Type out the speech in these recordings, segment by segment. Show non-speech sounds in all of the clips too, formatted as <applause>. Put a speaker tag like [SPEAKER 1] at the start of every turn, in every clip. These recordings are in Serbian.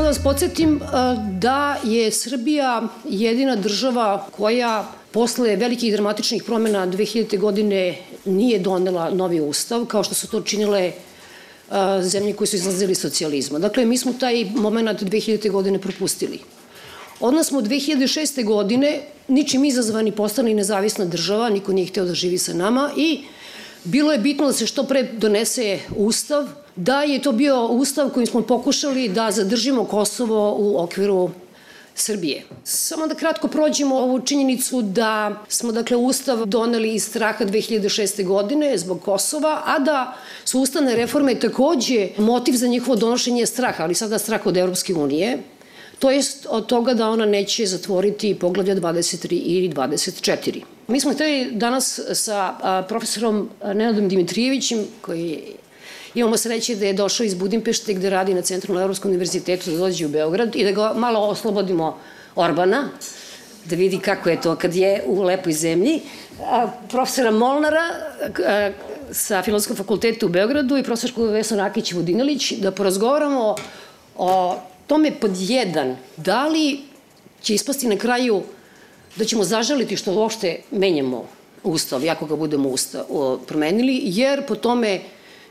[SPEAKER 1] Samo da vas podsjetim da je Srbija jedina država koja posle velikih dramatičnih promena 2000. godine nije donela novi ustav, kao što su to činile zemlje koje su izlazili iz socijalizma. Dakle, mi smo taj moment 2000. godine propustili. Odmah smo 2006. godine, ničim izazvani, postali nezavisna država, niko nije hteo da živi sa nama i bilo je bitno da se što pre donese ustav, da je to bio ustav kojim smo pokušali da zadržimo Kosovo u okviru Srbije. Samo da kratko prođemo ovu činjenicu da smo dakle Ustav doneli iz straha 2006. godine zbog Kosova, a da su ustavne reforme takođe motiv za njihovo donošenje straha, ali sada strah od Evropske unije, to jest od toga da ona neće zatvoriti poglavlja 23 ili 24. Mi smo hteli danas sa profesorom Nenadom Dimitrijevićem, koji imamo sreće da je došao iz Budimpešte gde radi na Centralnom Evropskom univerzitetu da dođe u Beograd i da ga malo oslobodimo Orbana, da vidi kako je to kad je u lepoj zemlji. profesora Molnara sa Filozofskom fakultetu u Beogradu i profesorku Vesna Rakić Vodinalić da porazgovaramo o tome pod jedan, da li će ispasti na kraju da ćemo zažaliti što uopšte menjamo ustav, jako ga budemo ustav, promenili, jer po tome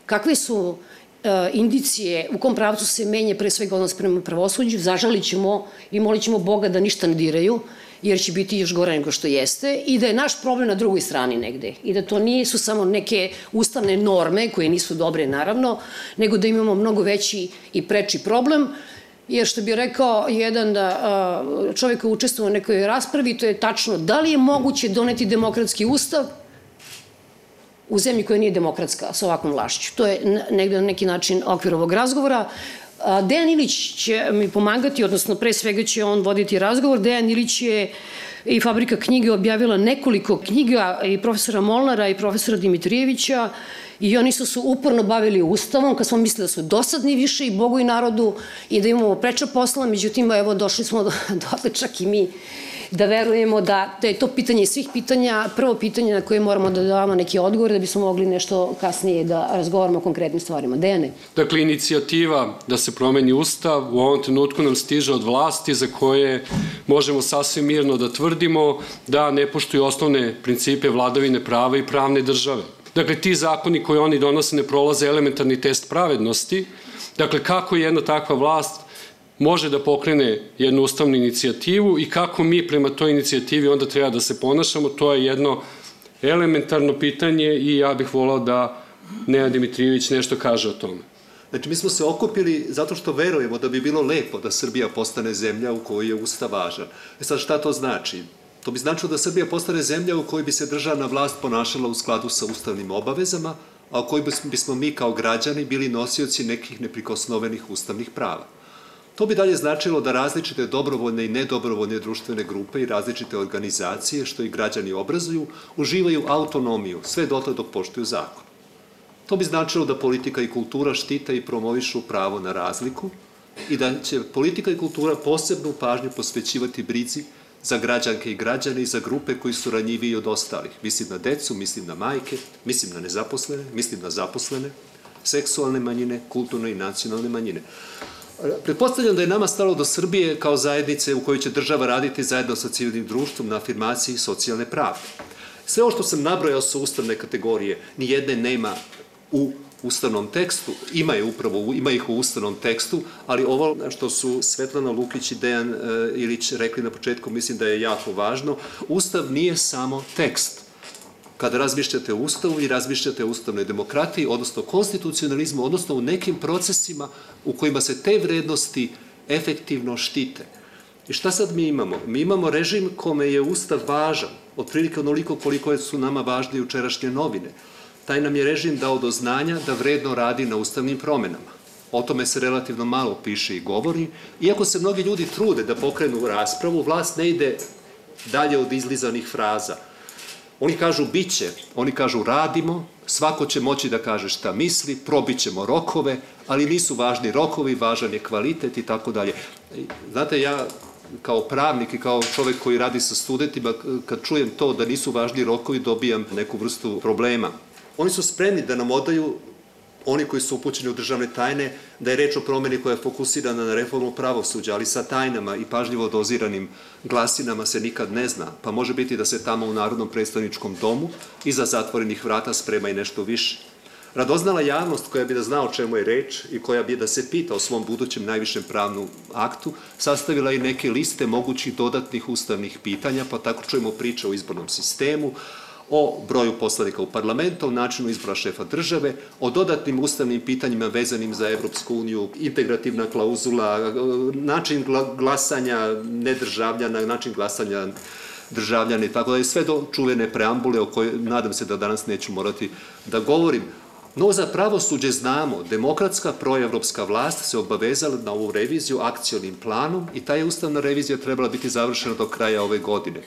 [SPEAKER 1] kakve su e, indicije u kom pravcu se menje pre svega odnos prema pravosuđu, zažalit ćemo i molit ćemo Boga da ništa ne diraju, jer će biti još gore nego što jeste i da je naš problem na drugoj strani negde i da to nije su samo neke ustavne norme koje nisu dobre naravno, nego da imamo mnogo veći i preči problem. Jer što bi rekao jedan da, čovjek koji učestvuje u nekoj raspravi, to je tačno. Da li je moguće doneti demokratski ustav u zemlji koja nije demokratska sa ovakvom vlašću. To je negde na neki način okvir ovog razgovora. Dejan Ilić će mi pomagati, odnosno pre svega će on voditi razgovor. Dejan Ilić je i Fabrika knjige objavila nekoliko knjiga i profesora Molnara i profesora Dimitrijevića i oni su se uporno bavili ustavom kad smo mislili da su dosadni više i Bogu i narodu i da imamo preča posla, međutim evo došli smo do, <laughs> do čak i mi da verujemo da, da je to pitanje svih pitanja, prvo pitanje na koje moramo da damo neki odgovor da bismo mogli nešto kasnije da razgovaramo o konkretnim stvarima. Dejane?
[SPEAKER 2] Dakle, inicijativa da se promeni ustav u ovom trenutku nam stiže od vlasti za koje možemo sasvim mirno da tvrdimo da ne poštuju osnovne principe vladavine prava i pravne države. Dakle, ti zakoni koje oni donose ne prolaze elementarni test pravednosti. Dakle, kako jedna takva vlast može da pokrene jednu ustavnu inicijativu i kako mi prema toj inicijativi onda treba da se ponašamo, to je jedno elementarno pitanje i ja bih volao da Neja Dimitrijević nešto kaže o tome.
[SPEAKER 3] Znači, mi smo se okupili zato što verujemo da bi bilo lepo da Srbija postane zemlja u kojoj je ustav važan. E sad, šta to znači? To bi značilo da Srbija postane zemlja u kojoj bi se državna vlast ponašala u skladu sa ustavnim obavezama, a u kojoj bismo mi kao građani bili nosioci nekih neprikosnovenih ustavnih prava. To bi dalje značilo da različite dobrovoljne i nedobrovoljne društvene grupe i različite organizacije, što i građani obrazuju, uživaju autonomiju, sve dotle dok poštuju zakon. To bi značilo da politika i kultura štita i promovišu pravo na razliku i da će politika i kultura posebnu pažnju posvećivati brizi za građanke i građane i za grupe koji su ranjiviji od ostalih. Mislim na decu, mislim na majke, mislim na nezaposlene, mislim na zaposlene, seksualne manjine, kulturne i nacionalne manjine. Pretpostavljam da je nama stalo do Srbije kao zajednice u kojoj će država raditi zajedno sa civilnim društvom na afirmaciji socijalne pravde. Sve ovo što sam nabrojao su ustavne kategorije, ni jedne nema u ustavnom tekstu, ima, je upravo, ima ih u ustavnom tekstu, ali ovo što su Svetlana Lukić i Dejan e, Ilić rekli na početku, mislim da je jako važno. Ustav nije samo tekst. Kada razmišljate o Ustavu i razmišljate o ustavnoj demokratiji, odnosno konstitucionalizmu, odnosno u nekim procesima u kojima se te vrednosti efektivno štite. I šta sad mi imamo? Mi imamo režim kome je Ustav važan, otprilike onoliko koliko su nama važne učerašnje novine taj nam je režim dao do znanja da vredno radi na ustavnim promenama. O tome se relativno malo piše i govori. Iako se mnogi ljudi trude da pokrenu raspravu, vlast ne ide dalje od izlizanih fraza. Oni kažu biće, oni kažu radimo, svako će moći da kaže šta misli, probićemo rokove, ali nisu važni rokovi, važan je kvalitet i tako dalje. Znate, ja kao pravnik i kao čovek koji radi sa studentima, kad čujem to da nisu važni rokovi, dobijam neku vrstu problema. Oni su spremni da nam odaju oni koji su upućeni u državne tajne, da je reč o promeni koja je fokusirana na reformu pravosuđa, ali sa tajnama i pažljivo doziranim glasinama se nikad ne zna, pa može biti da se tamo u Narodnom predstavničkom domu iza zatvorenih vrata sprema i nešto više. Radoznala javnost koja bi da zna o čemu je reč i koja bi da se pita o svom budućem najvišem pravnom aktu, sastavila i neke liste mogućih dodatnih ustavnih pitanja, pa tako čujemo priče o izbornom sistemu, o broju poslanika u parlamentu, o načinu izbora šefa države, o dodatnim ustavnim pitanjima vezanim za Evropsku uniju, integrativna klauzula, način glasanja nedržavljana, način glasanja državljana i tako da je sve do čuvene preambule o kojoj nadam se da danas neću morati da govorim. No za pravosuđe znamo, demokratska proevropska vlast se obavezala na ovu reviziju akcionim planom i ta je ustavna revizija trebala biti završena do kraja ove godine.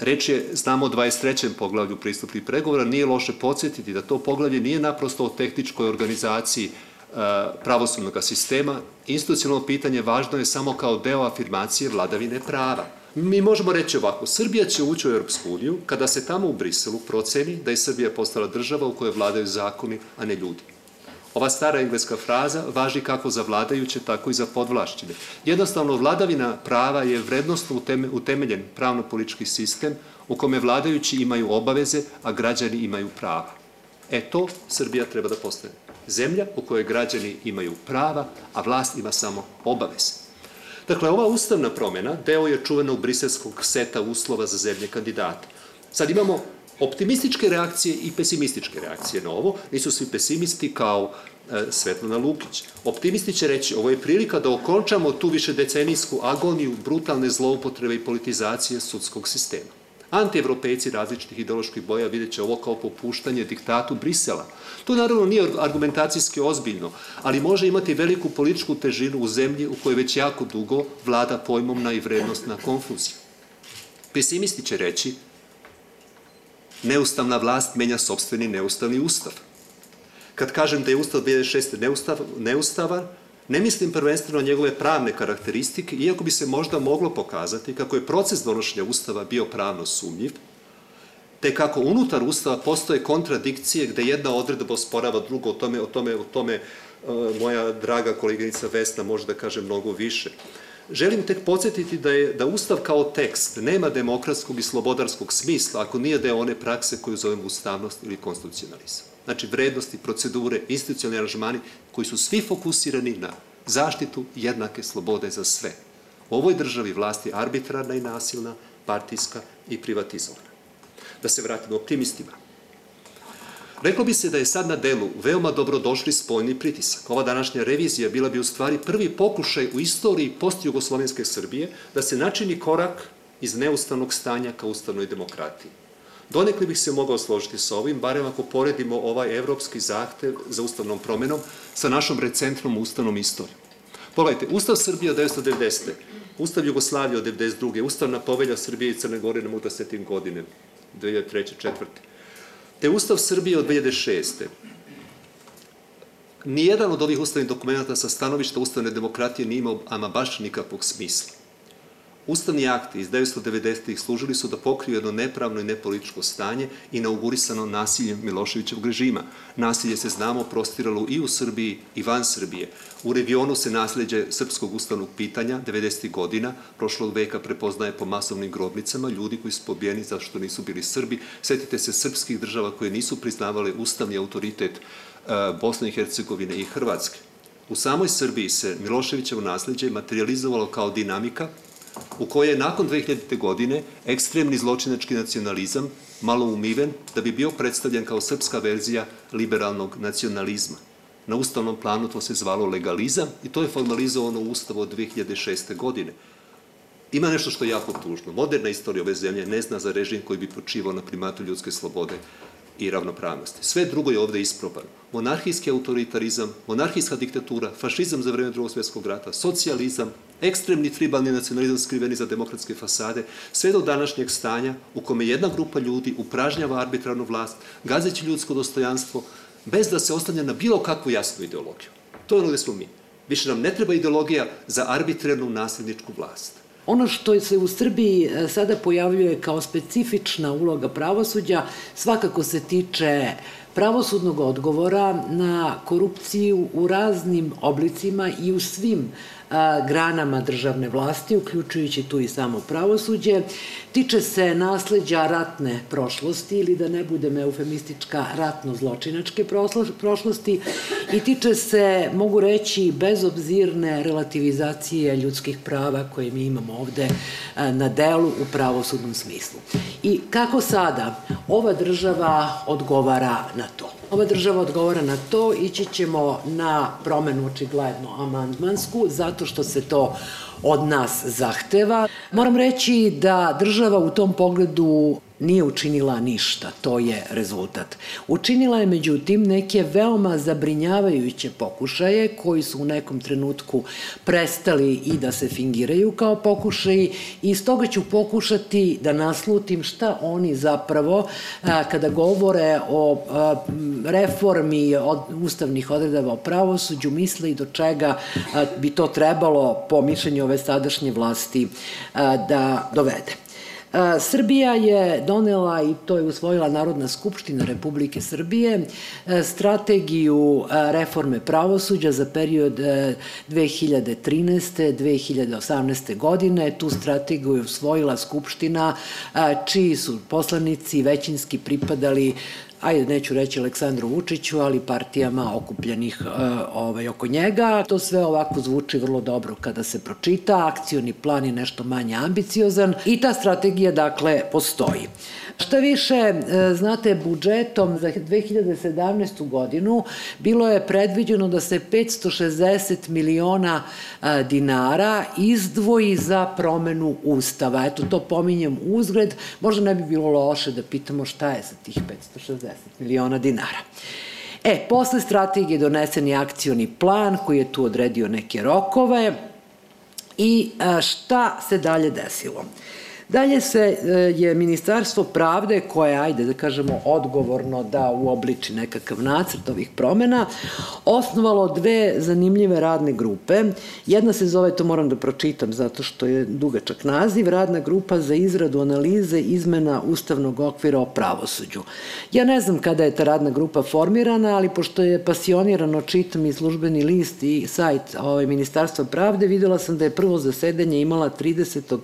[SPEAKER 3] Reč je, znamo, o 23. poglavlju pristupnih pregovora, nije loše podsjetiti da to poglavlje nije naprosto o tehničkoj organizaciji e, pravosudnog sistema. Institucionalno pitanje važno je samo kao deo afirmacije vladavine prava. Mi možemo reći ovako, Srbija će ući u Europsku uniju kada se tamo u Briselu proceni da je Srbija postala država u kojoj vladaju zakoni, a ne ljudi. Ova stara engleska fraza važi kako za vladajuće, tako i za podvlašćene. Jednostavno, vladavina prava je vrednostno utemeljen pravno-politički sistem u kome vladajući imaju obaveze, a građani imaju prava. E to Srbija treba da postane. Zemlja u kojoj građani imaju prava, a vlast ima samo obaveze. Dakle, ova ustavna promena deo je čuvenog briselskog seta uslova za zemlje kandidata. Sad imamo optimističke reakcije i pesimističke reakcije na ovo. Nisu svi pesimisti kao e, Svetlana Lukić. Optimisti će reći, ovo je prilika da okončamo tu više decenijsku agoniju brutalne zloupotrebe i politizacije sudskog sistema. Antievropejci različitih ideoloških boja vidjet će ovo kao popuštanje diktatu Brisela. To naravno nije argumentacijski ozbiljno, ali može imati veliku političku težinu u zemlji u kojoj već jako dugo vlada pojmovna i vrednostna konfuzija. Pesimisti će reći, neustavna vlast menja sobstveni neustavni ustav. Kad kažem da je ustav 2006. Neustav, neustavan, ne mislim prvenstveno njegove pravne karakteristike, iako bi se možda moglo pokazati kako je proces donošenja ustava bio pravno sumnjiv, te kako unutar ustava postoje kontradikcije gde jedna odredba osporava drugo, o tome, o tome, o tome uh, moja draga koleginica Vesna može da kaže mnogo više. Želim tek podsjetiti da, je, da Ustav kao tekst nema demokratskog i slobodarskog smisla ako nije deo one prakse koju zovemo ustavnost ili konstitucionalizam. Znači, vrednosti, procedure, institucionalni aranžmani koji su svi fokusirani na zaštitu jednake slobode za sve. U ovoj državi vlast je arbitrarna i nasilna, partijska i privatizovana. Da se vratimo optimistima. Reklo bi se da je sad na delu veoma dobrodošli spoljni pritisak. Ova današnja revizija bila bi u stvari prvi pokušaj u istoriji post-jugoslovenske Srbije da se načini korak iz neustavnog stanja ka ustavnoj demokratiji. Donekli bih se mogao složiti sa ovim, barem ako poredimo ovaj evropski zahtev za ustavnom promenom sa našom recentnom ustavnom istorijom. Pogledajte, Ustav Srbije od 1990. Ustav Jugoslavije od 1992. Ustavna povelja Srbije i Crne Gore na setim godine, 2003. 4 te Ustav Srbije od 2006. Nijedan od ovih ustavnih dokumenta sa stanovišta ustavne demokratije nije imao ama baš nikakvog smisla. Ustavni akti iz 1990-ih služili su da pokriju jedno nepravno i nepolitičko stanje inaugurisano nasiljem Miloševićevog režima. Nasilje se znamo prostiralo i u Srbiji i van Srbije. U regionu se nasljeđe srpskog ustavnog pitanja 90. godina prošlog veka prepoznaje po masovnim grobnicama ljudi koji su pobijeni zašto nisu bili Srbi. Setite se srpskih država koje nisu priznavale ustavni autoritet e, Bosne i Hercegovine i Hrvatske. U samoj Srbiji se Miloševićevo nasljeđe materializovalo kao dinamika u kojoj je nakon 2000. godine ekstremni zločinački nacionalizam malo umiven da bi bio predstavljen kao srpska verzija liberalnog nacionalizma. Na ustavnom planu to se zvalo legalizam i to je formalizovano u ustavu od 2006. godine. Ima nešto što je jako tužno. Moderna istorija ove zemlje ne zna za režim koji bi počivao na primatu ljudske slobode i ravnopravnosti. Sve drugo je ovde isprobano. Monarhijski autoritarizam, monarhijska diktatura, fašizam za vreme drugog svjetskog rata, socijalizam, ekstremni tribalni nacionalizam skriveni za demokratske fasade, sve do današnjeg stanja u kome jedna grupa ljudi upražnjava arbitrarnu vlast, gazeći ljudsko dostojanstvo, bez da se ostane na bilo kakvu jasnu ideologiju. To je ono gde smo mi. Više nam ne treba ideologija za arbitrarnu nasljedničku vlast.
[SPEAKER 4] Ono što se u Srbiji e, sada pojavljuje kao specifična uloga pravosuđa svakako se tiče pravosudnog odgovora na korupciju u raznim oblicima i u svim granama državne vlasti, uključujući tu i samo pravosuđe, tiče se nasleđa ratne prošlosti ili da ne budem eufemistička ratno-zločinačke prošlosti i tiče se, mogu reći, bezobzirne relativizacije ljudskih prava koje mi imamo ovde na delu u pravosudnom smislu. I kako sada ova država odgovara na to? Ova država odgovara na to, ići ćemo na promenu očigledno amandmansku, zato što se to od nas zahteva. Moram reći da država u tom pogledu nije učinila ništa, to je rezultat. Učinila je međutim neke veoma zabrinjavajuće pokušaje koji su u nekom trenutku prestali i da se fingiraju kao pokušaji i stoga ću pokušati da naslutim šta oni zapravo kada govore o reformi od ustavnih odredava o pravosuđu misle i do čega bi to trebalo po mišljenju ove sadašnje vlasti da dovede. Srbija je donela i to je usvojila Narodna skupština Republike Srbije strategiju reforme pravosuđa za period 2013. 2018. godine. Tu strategiju je usvojila skupština čiji su poslanici većinski pripadali ajde neću reći Aleksandru Vučiću, ali partijama okupljenih e, ovaj, oko njega. To sve ovako zvuči vrlo dobro kada se pročita, akcioni plan je nešto manje ambiciozan i ta strategija dakle postoji. Šta više, e, znate, budžetom za 2017. godinu bilo je predviđeno da se 560 miliona e, dinara izdvoji za promenu Ustava. Eto, to pominjem uzgred. Možda ne bi bilo loše da pitamo šta je sa tih 560 miliona dinara. E, posle strategije donesen je akcioni plan koji je tu odredio neke rokove i šta se dalje desilo? Dalje se e, je Ministarstvo pravde, koje, ajde da kažemo, odgovorno da uobliči nekakav nacrt ovih promena, osnovalo dve zanimljive radne grupe. Jedna se zove, to moram da pročitam zato što je dugačak naziv, radna grupa za izradu analize izmena Ustavnog okvira o pravosuđu. Ja ne znam kada je ta radna grupa formirana, ali pošto je pasionirano čitam i službeni list i sajt ovaj, Ministarstva pravde, videla sam da je prvo zasedanje imala 30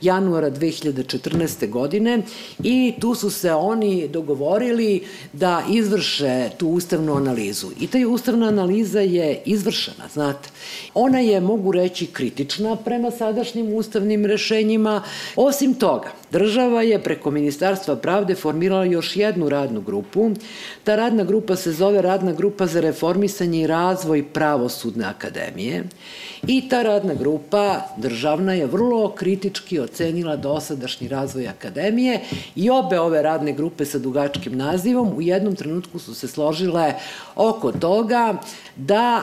[SPEAKER 4] januara 2014. godine i tu su se oni dogovorili da izvrše tu ustavnu analizu. I ta ustavna analiza je izvršena, znate. Ona je, mogu reći, kritična prema sadašnjim ustavnim rešenjima. Osim toga, država je preko Ministarstva pravde formirala još jednu radnu grupu. Ta radna grupa se zove Radna grupa za reformisanje i razvoj pravosudne akademije i ta radna grupa državna je vrlo kritički ocenila dosadašnji razvoj akademije i obe ove radne grupe sa dugačkim nazivom u jednom trenutku su se složile oko toga da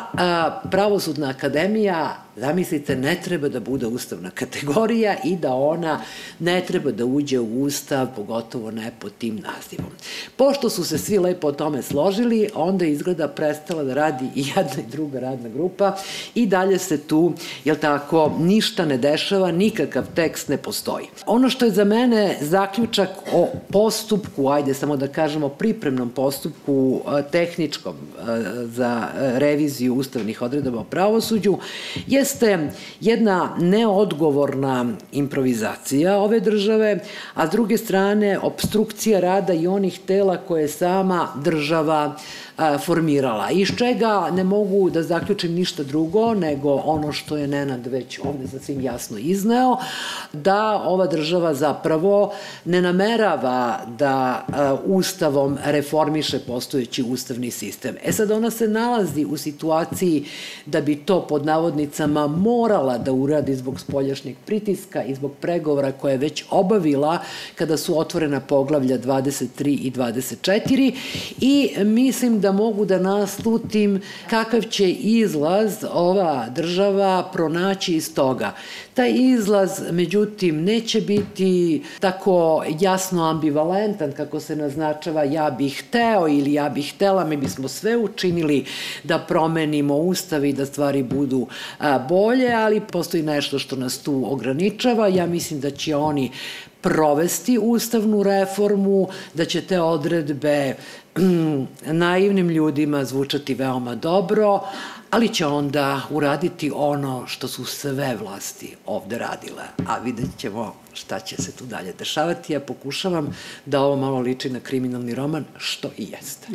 [SPEAKER 4] Pravosudna akademija zamislite, ne treba da bude ustavna kategorija i da ona ne treba da uđe u ustav, pogotovo ne pod tim nazivom. Pošto su se svi lepo o tome složili, onda izgleda prestala da radi i jedna i druga radna grupa i dalje se tu, jel tako, ništa ne dešava, nikakav tekst ne postoji. Ono što je za mene zaključak o postupku, ajde samo da kažemo pripremnom postupku tehničkom za reviziju ustavnih odredaba o pravosuđu, je jeste jedna neodgovorna improvizacija ove države, a s druge strane obstrukcija rada i onih tela koje sama država formirala. Iz čega ne mogu da zaključim ništa drugo nego ono što je Nenad već ovde sasvim jasno izneo, da ova država zapravo ne namerava da ustavom reformiše postojeći ustavni sistem. E sad ona se nalazi u situaciji da bi to pod navodnicama morala da uradi zbog spoljašnjeg pritiska i zbog pregovora koje je već obavila kada su otvorena poglavlja 23 i 24 i mislim da da mogu da naslutim kakav će izlaz ova država pronaći iz toga. Taj izlaz, međutim, neće biti tako jasno ambivalentan kako se naznačava ja bih hteo ili ja bih htela, mi bismo sve učinili da promenimo ustav i da stvari budu bolje, ali postoji nešto što nas tu ograničava. Ja mislim da će oni provesti ustavnu reformu, da će te odredbe naivnim ljudima zvučati veoma dobro, ali će onda uraditi ono što su sve vlasti ovde radile, a vidjet ćemo šta će se tu dalje dešavati. Ja pokušavam da ovo malo liči na kriminalni roman, što i jeste.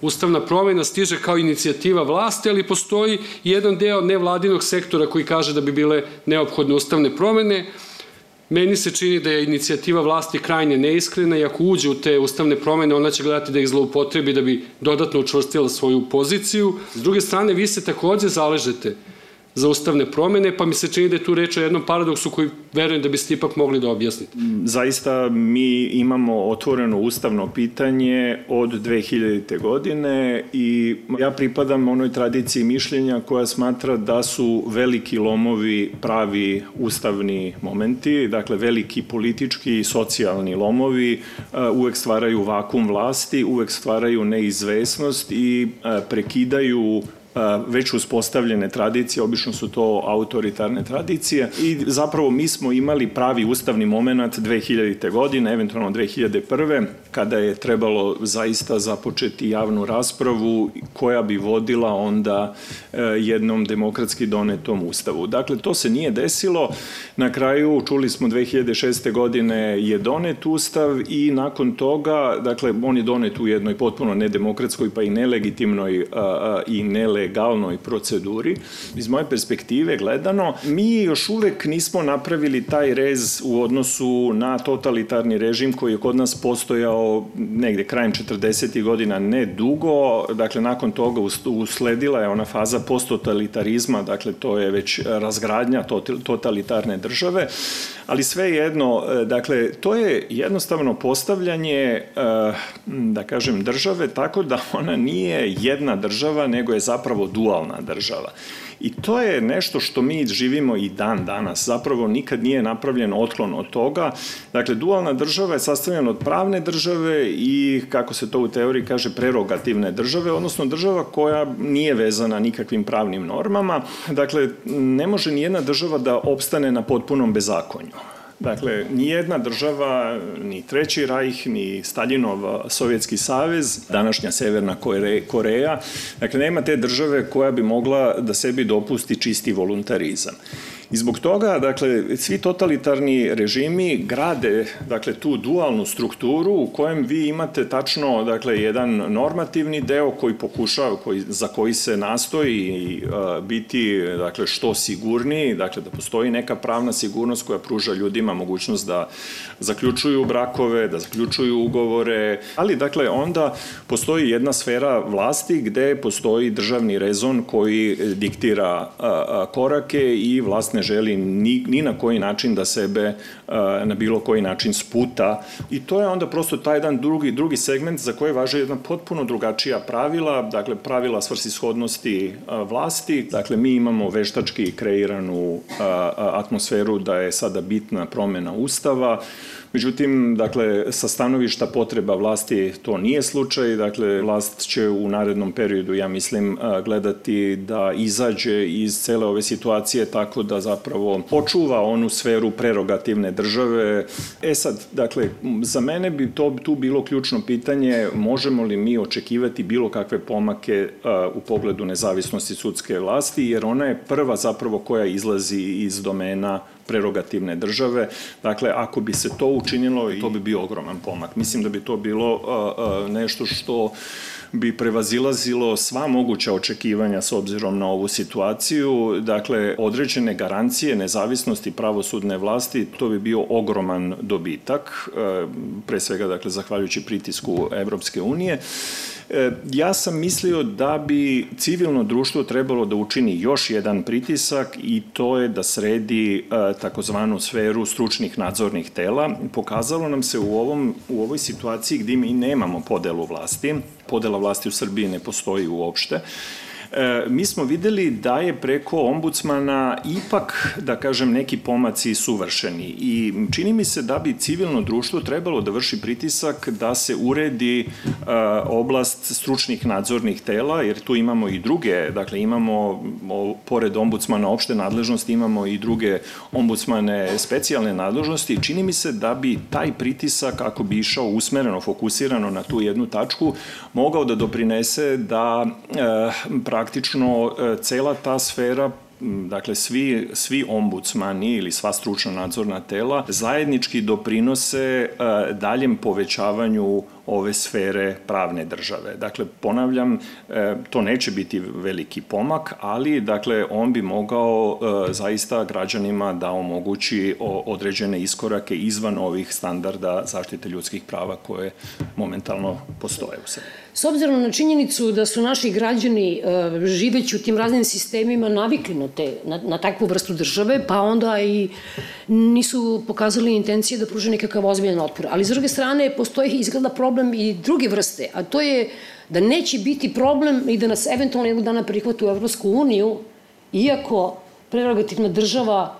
[SPEAKER 2] Ustavna promjena stiže kao inicijativa vlasti, ali postoji jedan deo nevladinog sektora koji kaže da bi bile neophodne ustavne promene, Meni se čini da je inicijativa vlasti krajnje neiskrena i ako uđe u te ustavne promene, ona će gledati da ih zloupotrebi da bi dodatno učvrstila svoju poziciju. S druge strane, vi se takođe zaležete za ustavne promene, pa mi se čini da je tu reč o jednom paradoksu koji verujem da biste ipak mogli da objasnite.
[SPEAKER 5] Zaista mi imamo otvoreno ustavno pitanje od 2000. godine i ja pripadam onoj tradiciji mišljenja koja smatra da su veliki lomovi pravi ustavni momenti, dakle veliki politički i socijalni lomovi uh, uvek stvaraju vakum vlasti, uvek stvaraju neizvesnost i uh, prekidaju već uspostavljene tradicije, obično su to autoritarne tradicije i zapravo mi smo imali pravi ustavni moment 2000. godine, eventualno 2001. kada je trebalo zaista započeti javnu raspravu koja bi vodila onda e, jednom demokratski donetom ustavu. Dakle, to se nije desilo. Na kraju, čuli smo 2006. godine je donet ustav i nakon toga, dakle, on je donet u jednoj potpuno nedemokratskoj pa i nelegitimnoj i nelegitimnoj legalnoj proceduri. Iz moje perspektive gledano, mi još uvek nismo napravili taj rez u odnosu na totalitarni režim koji je kod nas postojao negde krajem 40. godina, ne dugo, dakle nakon toga usledila je ona faza posttotalitarizma, dakle to je već razgradnja totalitarne države, ali sve jedno, dakle, to je jednostavno postavljanje, eh, da kažem, države tako da ona nije jedna država, nego je zapravo dualna država. I to je nešto što mi živimo i dan danas. Zapravo nikad nije napravljen otklon od toga. Dakle, dualna država je sastavljena od pravne države i, kako se to u teoriji kaže, prerogativne države, odnosno država koja nije vezana nikakvim pravnim normama. Dakle, ne može ni jedna država da opstane na potpunom bezakonju. Dakle, nijedna država, ni Treći rajh, ni Staljinov Sovjetski savez, današnja Severna Koreja, dakle, nema te države koja bi mogla da sebi dopusti čisti voluntarizam. I zbog toga, dakle, svi totalitarni režimi grade, dakle, tu dualnu strukturu u kojem vi imate tačno, dakle, jedan normativni deo koji pokušava, koji, za koji se nastoji uh, biti, dakle, što sigurniji, dakle, da postoji neka pravna sigurnost koja pruža ljudima mogućnost da zaključuju brakove, da zaključuju ugovore, ali, dakle, onda postoji jedna sfera vlasti gde postoji državni rezon koji diktira uh, korake i vlast ne želi ni, ni na koji način da sebe na bilo koji način sputa. I to je onda prosto taj jedan drugi, drugi segment za koje važe jedna potpuno drugačija pravila, dakle pravila svrsishodnosti vlasti, dakle mi imamo veštački kreiranu atmosferu da je sada bitna promena ustava, Međutim, dakle, sa stanovišta potreba vlasti to nije slučaj, dakle, vlast će u narednom periodu, ja mislim, gledati da izađe iz cele ove situacije tako da zapravo počuva onu sferu prerogativne države. E sad, dakle, za mene bi to tu bilo ključno pitanje, možemo li mi očekivati bilo kakve pomake u pogledu nezavisnosti sudske vlasti, jer ona je prva zapravo koja izlazi iz domena prerogativne države. Dakle, ako bi se to učinilo, to bi bio ogroman pomak. Mislim da bi to bilo uh, uh, nešto što bi prevazilazilo sva moguća očekivanja s obzirom na ovu situaciju. Dakle, određene garancije nezavisnosti pravosudne vlasti, to bi bio ogroman dobitak, uh, pre svega, dakle, zahvaljujući pritisku Evropske unije. E, ja sam mislio da bi civilno društvo trebalo da učini još jedan pritisak i to je da sredi e, takozvanu sferu stručnih nadzornih tela. Pokazalo nam se u, ovom, u ovoj situaciji gde mi nemamo podelu vlasti, podela vlasti u Srbiji ne postoji uopšte, E, mi smo videli da je preko ombudsmana ipak, da kažem, neki pomaci suvršeni i čini mi se da bi civilno društvo trebalo da vrši pritisak da se uredi e, oblast stručnih nadzornih tela, jer tu imamo i druge, dakle imamo pored ombudsmana opšte nadležnosti, imamo i druge ombudsmane specijalne nadležnosti. Čini mi se da bi taj pritisak, ako bi išao usmereno, fokusirano na tu jednu tačku, mogao da doprinese da e, praktično e, cela ta sfera dakle svi, svi ombudsmani ili sva stručna nadzorna tela zajednički doprinose e, daljem povećavanju ove sfere pravne države. Dakle, ponavljam, e, to neće biti veliki pomak, ali dakle, on bi mogao e, zaista građanima da omogući određene iskorake izvan ovih standarda zaštite ljudskih prava koje momentalno postoje u Srbiji.
[SPEAKER 1] S obzirom na činjenicu da su naši građani e, živeći u tim raznim sistemima navikli na, te, na, na takvu vrstu države, pa onda i nisu pokazali intencije da pruže nekakav ozbiljan otpor. Ali s druge strane, postoji izgleda problem i druge vrste, a to je da neće biti problem i da nas eventualno jednog dana prihvatu u Evropsku uniju, iako prerogativna država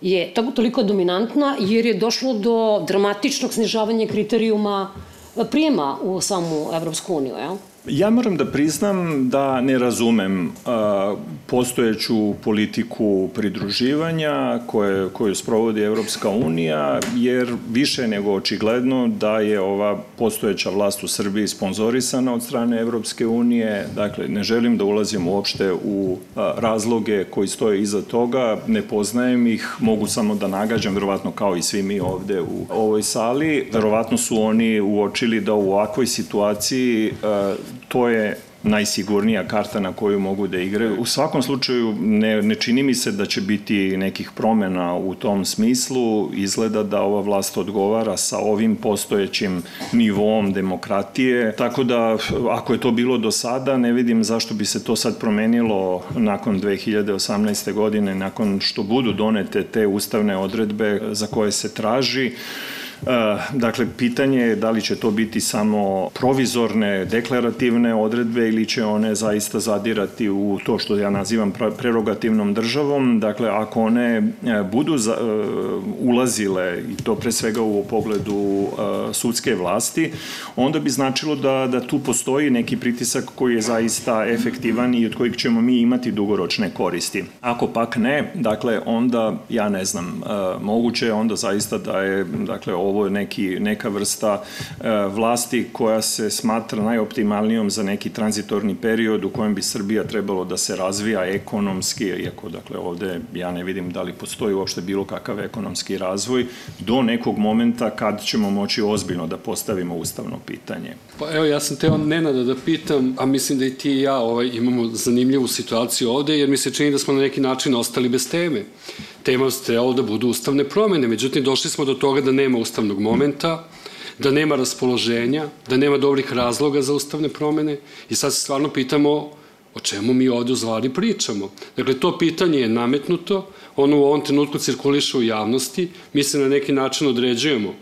[SPEAKER 1] je tako toliko dominantna, jer je došlo do dramatičnog snižavanja kriterijuma prijema u samu Evropsku uniju?
[SPEAKER 5] Ja moram da priznam da ne razumem a, postojeću politiku pridruživanja koje, koju sprovodi Evropska unija, jer više nego očigledno da je ova postojeća vlast u Srbiji sponzorisana od strane Evropske unije. Dakle, ne želim da ulazim uopšte u a, razloge koji stoje iza toga, ne poznajem ih, mogu samo da nagađam, verovatno kao i svi mi ovde u ovoj sali. Verovatno su oni uočili da u ovakvoj situaciji a, to je najsigurnija karta na koju mogu da igraju. U svakom slučaju ne, ne čini mi se da će biti nekih promena u tom smislu. Izgleda da ova vlast odgovara sa ovim postojećim nivom demokratije. Tako da ako je to bilo do sada, ne vidim zašto bi se to sad promenilo nakon 2018. godine, nakon što budu donete te ustavne odredbe za koje se traži. E, dakle, pitanje je da li će to biti samo provizorne, deklarativne odredbe ili će one zaista zadirati u to što ja nazivam prerogativnom državom. Dakle, ako one e, budu e, ulazile, i to pre svega u pogledu sudske vlasti, onda bi značilo da, da tu postoji neki pritisak koji je zaista efektivan i od kojeg ćemo mi imati dugoročne koristi. Ako pak ne, dakle, onda, ja ne znam, moguće je onda zaista da je, dakle, ovo je neki, neka vrsta e, vlasti koja se smatra najoptimalnijom za neki tranzitorni period u kojem bi Srbija trebalo da se razvija ekonomski, iako dakle ovde ja ne vidim da li postoji uopšte bilo kakav ekonomski razvoj, do nekog momenta kad ćemo moći ozbiljno da postavimo ustavno pitanje.
[SPEAKER 2] Pa evo, ja sam teo Nenada da pitam, a mislim da i ti i ja ovaj, imamo zanimljivu situaciju ovde, jer mi se čini da smo na neki način ostali bez teme tema trebalo da budu ustavne promene. Međutim, došli smo do toga da nema ustavnog momenta, da nema raspoloženja, da nema dobrih razloga za ustavne promene i sad se stvarno pitamo o čemu mi ovde u zvari pričamo. Dakle, to pitanje je nametnuto, ono u ovom trenutku cirkuliše u javnosti, mi se na neki način određujemo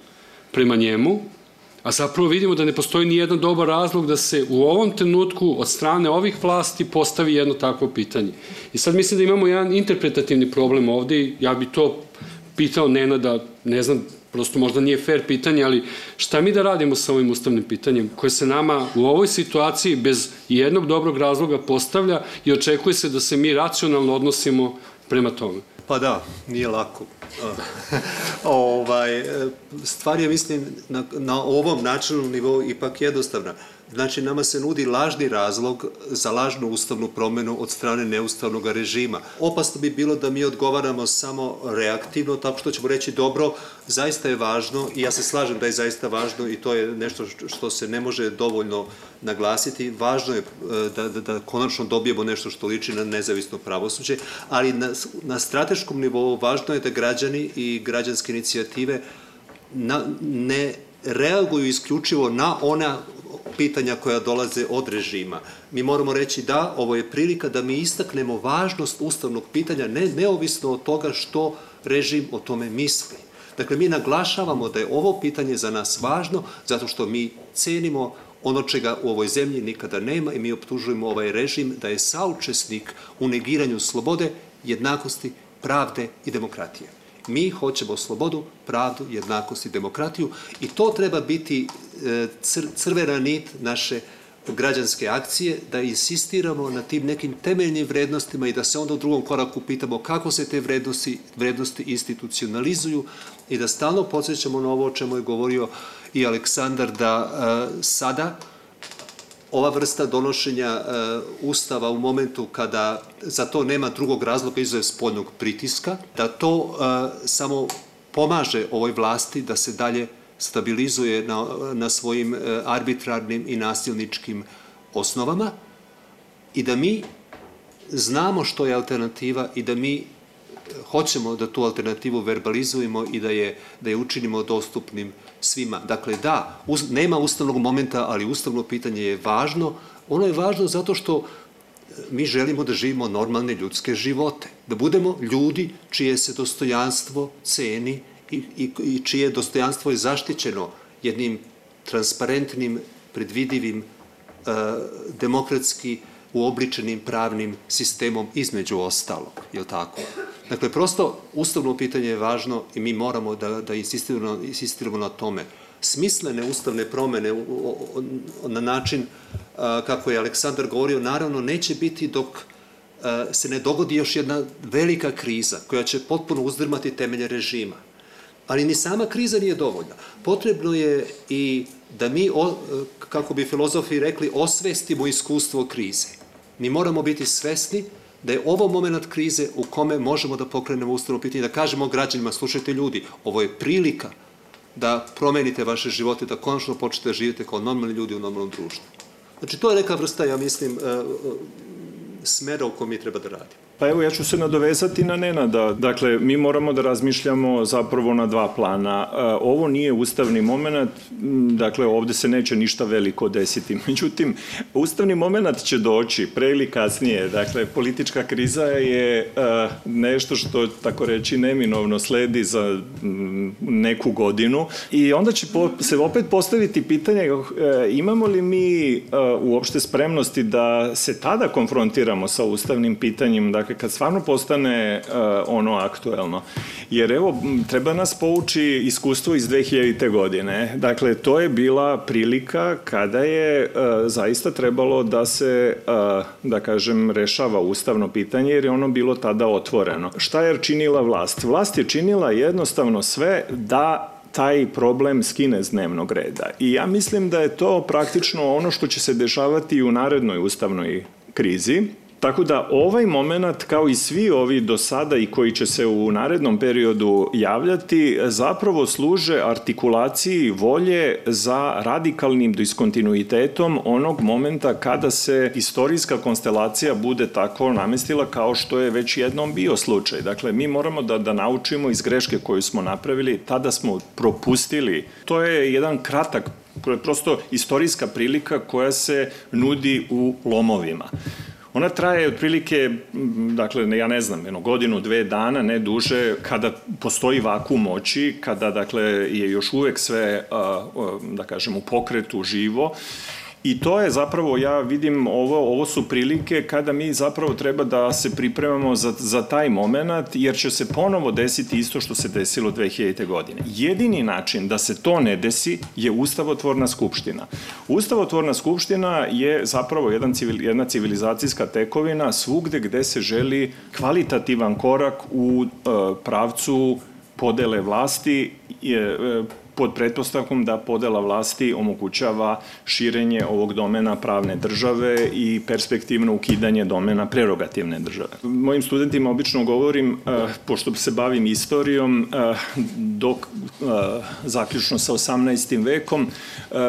[SPEAKER 2] prema njemu, a zapravo vidimo da ne postoji ni jedan dobar razlog da se u ovom trenutku od strane ovih vlasti postavi jedno takvo pitanje. I sad mislim da imamo jedan interpretativni problem ovde ja bi to pitao Nenada, ne znam, prosto možda nije fair pitanje, ali šta mi da radimo sa ovim ustavnim pitanjem koje se nama u ovoj situaciji bez jednog dobrog razloga postavlja i očekuje se da se mi racionalno odnosimo prema tome?
[SPEAKER 3] Pa da, nije lako. <laughs> ovaj, stvar je, mislim, na, na ovom načelnom nivou ipak jednostavna. Znači, nama se nudi lažni razlog za lažnu ustavnu promenu od strane neustavnog režima. Opasno bi bilo da mi odgovaramo samo reaktivno, tako što ćemo reći dobro, zaista je važno i ja se slažem da je zaista važno i to je nešto što se ne može dovoljno naglasiti. Važno je e, da, da, da konačno dobijemo nešto što liči na nezavisno pravosuđe, ali na, na strateškom nivou važno je da građani i građanske inicijative na, ne reaguju isključivo na ona pitanja koja dolaze od režima. Mi moramo reći da ovo je prilika da mi istaknemo važnost ustavnog pitanja ne, neovisno od toga što režim o tome misli. Dakle, mi naglašavamo da je ovo pitanje za nas važno zato što mi cenimo ono čega u ovoj zemlji nikada nema i mi optužujemo ovaj režim da je saučesnik u negiranju slobode, jednakosti, pravde i demokratije. Mi hoćemo slobodu, pravdu, jednakost i demokratiju i to treba biti e, cr crvena nit naše građanske akcije, da insistiramo na tim nekim temeljnim vrednostima i da se onda u drugom koraku pitamo kako se te vrednosti, vrednosti institucionalizuju i da stalno podsjećamo na ovo o čemu je govorio i Aleksandar, da e, sada ova vrsta donošenja e, ustava u momentu kada za to nema drugog razloga izuze spoljnog pritiska, da to e, samo pomaže ovoj vlasti da se dalje stabilizuje na, na svojim e, arbitrarnim i nasilničkim osnovama i da mi znamo što je alternativa i da mi hoćemo da tu alternativu verbalizujemo i da je, da je učinimo dostupnim svima. Dakle, da, uz, nema ustavnog momenta, ali ustavno pitanje je važno. Ono je važno zato što e, mi želimo da živimo normalne ljudske živote, da budemo ljudi čije se dostojanstvo ceni i, i, i čije dostojanstvo je zaštićeno jednim transparentnim, predvidivim, e, demokratski uobličenim pravnim sistemom između ostalog, je li tako? Dakle, prosto, ustavno pitanje je važno i mi moramo da, da insistiramo, insistiramo na tome. Smislene ustavne promene na način kako je Aleksandar govorio, naravno neće biti dok se ne dogodi još jedna velika kriza koja će potpuno uzdrmati temelje režima. Ali ni sama kriza nije dovoljna. Potrebno je i da mi, kako bi filozofi rekli, osvestimo iskustvo krize. Mi moramo biti svesni da je ovo moment krize u kome možemo da pokrenemo ustavno pitanje, da kažemo građanima, slušajte ljudi, ovo je prilika da promenite vaše živote, da konačno počnete da živite kao normalni ljudi u normalnom društvu. Znači, to je neka vrsta, ja mislim, e, e, smera u kojem mi treba da radimo.
[SPEAKER 5] Pa evo ja ću se nadovezati na Nenada. Dakle, mi moramo da razmišljamo zapravo na dva plana. E, ovo nije ustavni moment, dakle ovde se neće ništa veliko desiti. <laughs> Međutim, ustavni moment će doći pre ili kasnije. Dakle, politička kriza je e, nešto što, tako reći, neminovno sledi za neku godinu i onda će se opet postaviti pitanje e, imamo li mi uopšte spremnosti da se tada konfrontiramo sa ustavnim pitanjem, dakle, kad stvarno postane uh, ono aktuelno. Jer evo, treba nas pouči iskustvo iz 2000. godine. Dakle, to je bila prilika kada je uh, zaista trebalo da se, uh, da kažem, rešava ustavno pitanje, jer je ono bilo tada otvoreno. Šta je činila vlast? Vlast je činila jednostavno sve da taj problem skine z dnevnog reda. I ja mislim da je to praktično ono što će se dešavati u narednoj ustavnoj krizi, Tako da ovaj moment, kao i svi ovi do sada i koji će se u narednom periodu javljati, zapravo služe artikulaciji volje za radikalnim diskontinuitetom onog momenta kada se istorijska konstelacija bude tako namestila kao što je već jednom bio slučaj. Dakle, mi moramo da, da naučimo iz greške koju smo napravili, tada smo propustili. To je jedan kratak prosto istorijska prilika koja se nudi u lomovima. Ona traje otprilike, dakle, ja ne znam, jedno godinu, dve dana, ne duže, kada postoji vakum moći, kada, dakle, je još uvek sve, da kažem, u pokretu živo I to je zapravo, ja vidim, ovo, ovo su prilike kada mi zapravo treba da se pripremamo za, za taj moment, jer će se ponovo desiti isto što se desilo 2000. godine. Jedini način da se to ne desi je Ustavotvorna skupština. Ustavotvorna skupština je zapravo jedan civil, jedna civilizacijska tekovina svugde gde se želi kvalitativan korak u e, pravcu podele vlasti, e, pod pretpostavkom da podela vlasti omogućava širenje ovog domena pravne države i perspektivno ukidanje domena prerogativne države. Mojim studentima obično govorim, eh, pošto se bavim istorijom, eh, dok eh, zaključno sa 18. vekom,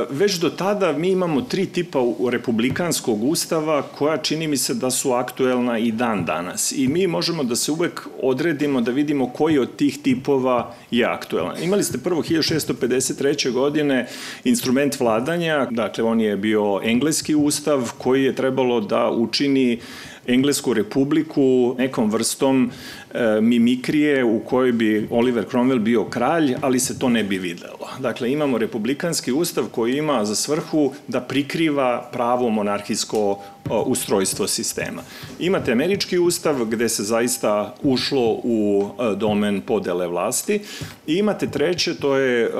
[SPEAKER 5] već do tada mi imamo tri tipa republikanskog ustava koja čini mi se da su aktuelna i dan danas. I mi možemo da se uvek odredimo da vidimo koji od tih tipova je aktuelan. Imali ste prvo 1600 1953. godine instrument vladanja, dakle on je bio engleski ustav koji je trebalo da učini Englesku republiku nekom vrstom e, mimikrije u kojoj bi Oliver Cromwell bio kralj, ali se to ne bi videlo. Dakle, imamo republikanski ustav koji ima za svrhu da prikriva pravo monarhijsko ustrojstvo sistema. Imate američki ustav gde se zaista ušlo u domen podele vlasti i imate treće, to je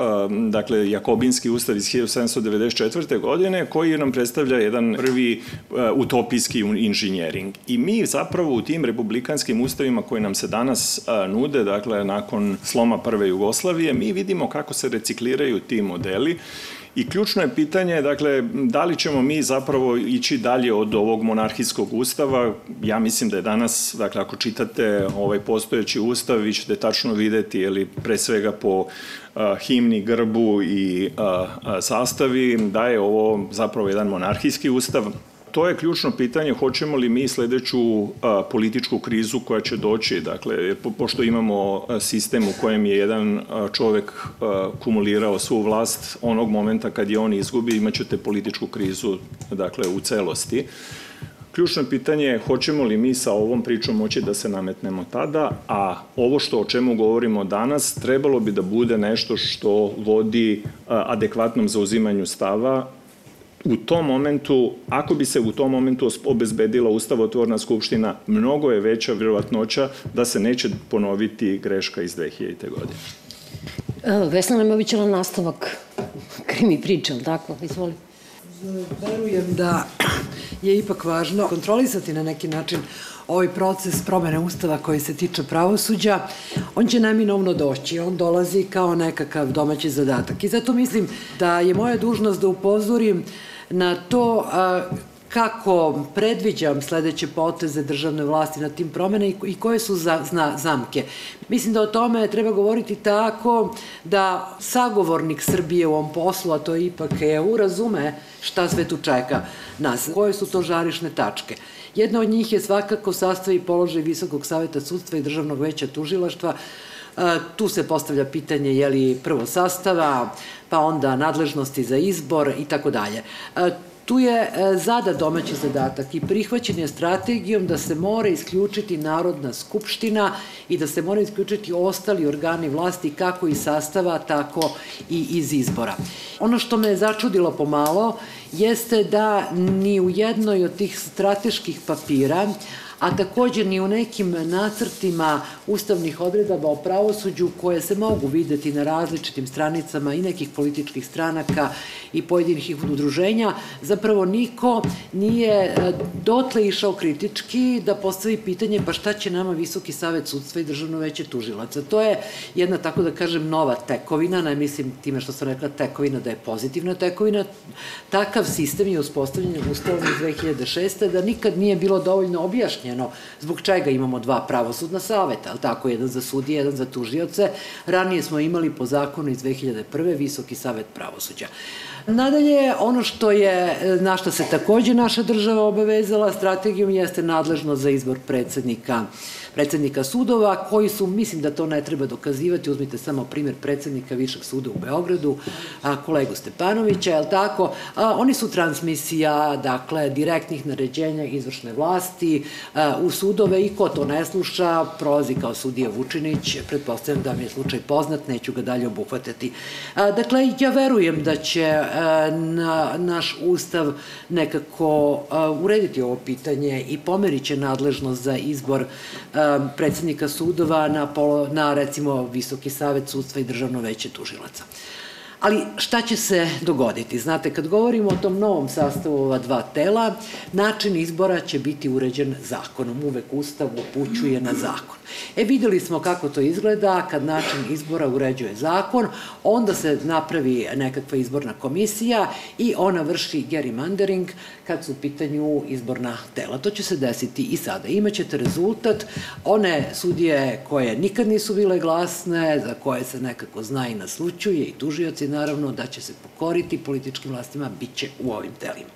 [SPEAKER 5] dakle Jakobinski ustav iz 1794. godine koji nam predstavlja jedan prvi utopijski inženjering. I mi zapravo u tim republikanskim ustavima koji nam se danas nude, dakle nakon sloma prve Jugoslavije, mi vidimo kako se recikliraju ti modeli I ključno je pitanje, dakle, da li ćemo mi zapravo ići dalje od ovog monarhijskog ustava? Ja mislim da je danas, dakle, ako čitate ovaj postojeći ustav, vi ćete tačno videti, ili pre svega po a, himni, grbu i a, a, sastavi, da je ovo zapravo jedan monarhijski ustav, to je ključno pitanje, hoćemo li mi sledeću a, političku krizu koja će doći, dakle, po, pošto imamo sistem u kojem je jedan a, čovek a, kumulirao svu vlast, onog momenta kad je on izgubi, imaćete političku krizu, dakle, u celosti. Ključno pitanje je hoćemo li mi sa ovom pričom moći da se nametnemo tada, a ovo što o čemu govorimo danas trebalo bi da bude nešto što vodi adekvatnom zauzimanju stava u tom momentu, ako bi se u tom momentu obezbedila ustavotvorna skupština, mnogo je veća vjerovatnoća da se neće ponoviti greška iz 2000. godine.
[SPEAKER 1] E, Vesna nam je običala nastavak krimi priče, ali tako? Izvoli.
[SPEAKER 4] Verujem da je ipak važno kontrolisati na neki način ovaj proces promene ustava koji se tiče pravosuđa, on će neminovno doći. On dolazi kao nekakav domaći zadatak. I zato mislim da je moja dužnost da upozorim na to kako predviđam sledeće poteze državne vlasti na tim promene i koje su zamke. Mislim da o tome treba govoriti tako da sagovornik Srbije u ovom poslu, a to je ipak EU, razume šta sve tu čeka nas, koje su to žarišne tačke. Jedna od njih je svakako sastav i položaj Visokog saveta sudstva i državnog veća tužilaštva, Tu se postavlja pitanje je li prvo sastava, pa onda nadležnosti za izbor i tako dalje. Tu je e, zada domaći zadatak i prihvaćen je strategijom da se mora isključiti Narodna skupština i da se mora isključiti ostali organi vlasti kako iz sastava, tako i iz izbora. Ono što me je začudilo pomalo jeste da ni u jednoj od tih strateških papira, a takođe ni u nekim nacrtima ustavnih odredaba o pravosuđu koje se mogu videti na različitim stranicama i nekih političkih stranaka i pojedinih udruženja, zapravo niko nije e, dotle išao kritički da postavi pitanje pa šta će nama Visoki savet sudstva i državno veće tužilaca. To je jedna, tako da kažem, nova tekovina, ne mislim time što sam rekla tekovina da je pozitivna tekovina, takav sistem je uspostavljen ustavom iz 2006. da nikad nije bilo dovoljno objašnjeno objašnjeno zbog čega imamo dva pravosudna saveta, ali tako, jedan za sudije, jedan za tužioce. Ranije smo imali po zakonu iz 2001. Visoki savet pravosuđa. Nadalje, ono što je, na što se takođe naša država obavezala strategijom jeste nadležnost za izbor predsednika predsednika sudova, koji su, mislim da to ne treba dokazivati, uzmite samo primjer predsednika Višeg suda u Beogradu, kolegu Stepanovića, je li tako? Oni su transmisija, dakle, direktnih naređenja izvršne vlasti u sudove i ko to ne sluša, prolazi kao sudija Vučinić, pretpostavljam da mi je slučaj poznat, neću ga dalje obuhvatati. Dakle, ja verujem da će na, naš ustav nekako urediti ovo pitanje i pomerit će nadležnost za izbor Um, predsednika sudova na, polo, na recimo Visoki savet sudstva i državno veće tužilaca. Ali šta će se dogoditi? Znate, kad govorimo o tom novom sastavu ova dva tela, način izbora će biti uređen zakonom. Uvek Ustav upućuje na zakon. E, videli smo kako to izgleda kad način izbora uređuje zakon, onda se napravi nekakva izborna komisija i ona vrši gerrymandering kad su u pitanju izborna tela. To će se desiti i sada. Imaćete rezultat, one sudije koje nikad nisu bile glasne, za koje se nekako zna i naslučuje i tužioci naravno da će se pokoriti političkim vlastima, bit će u ovim telima.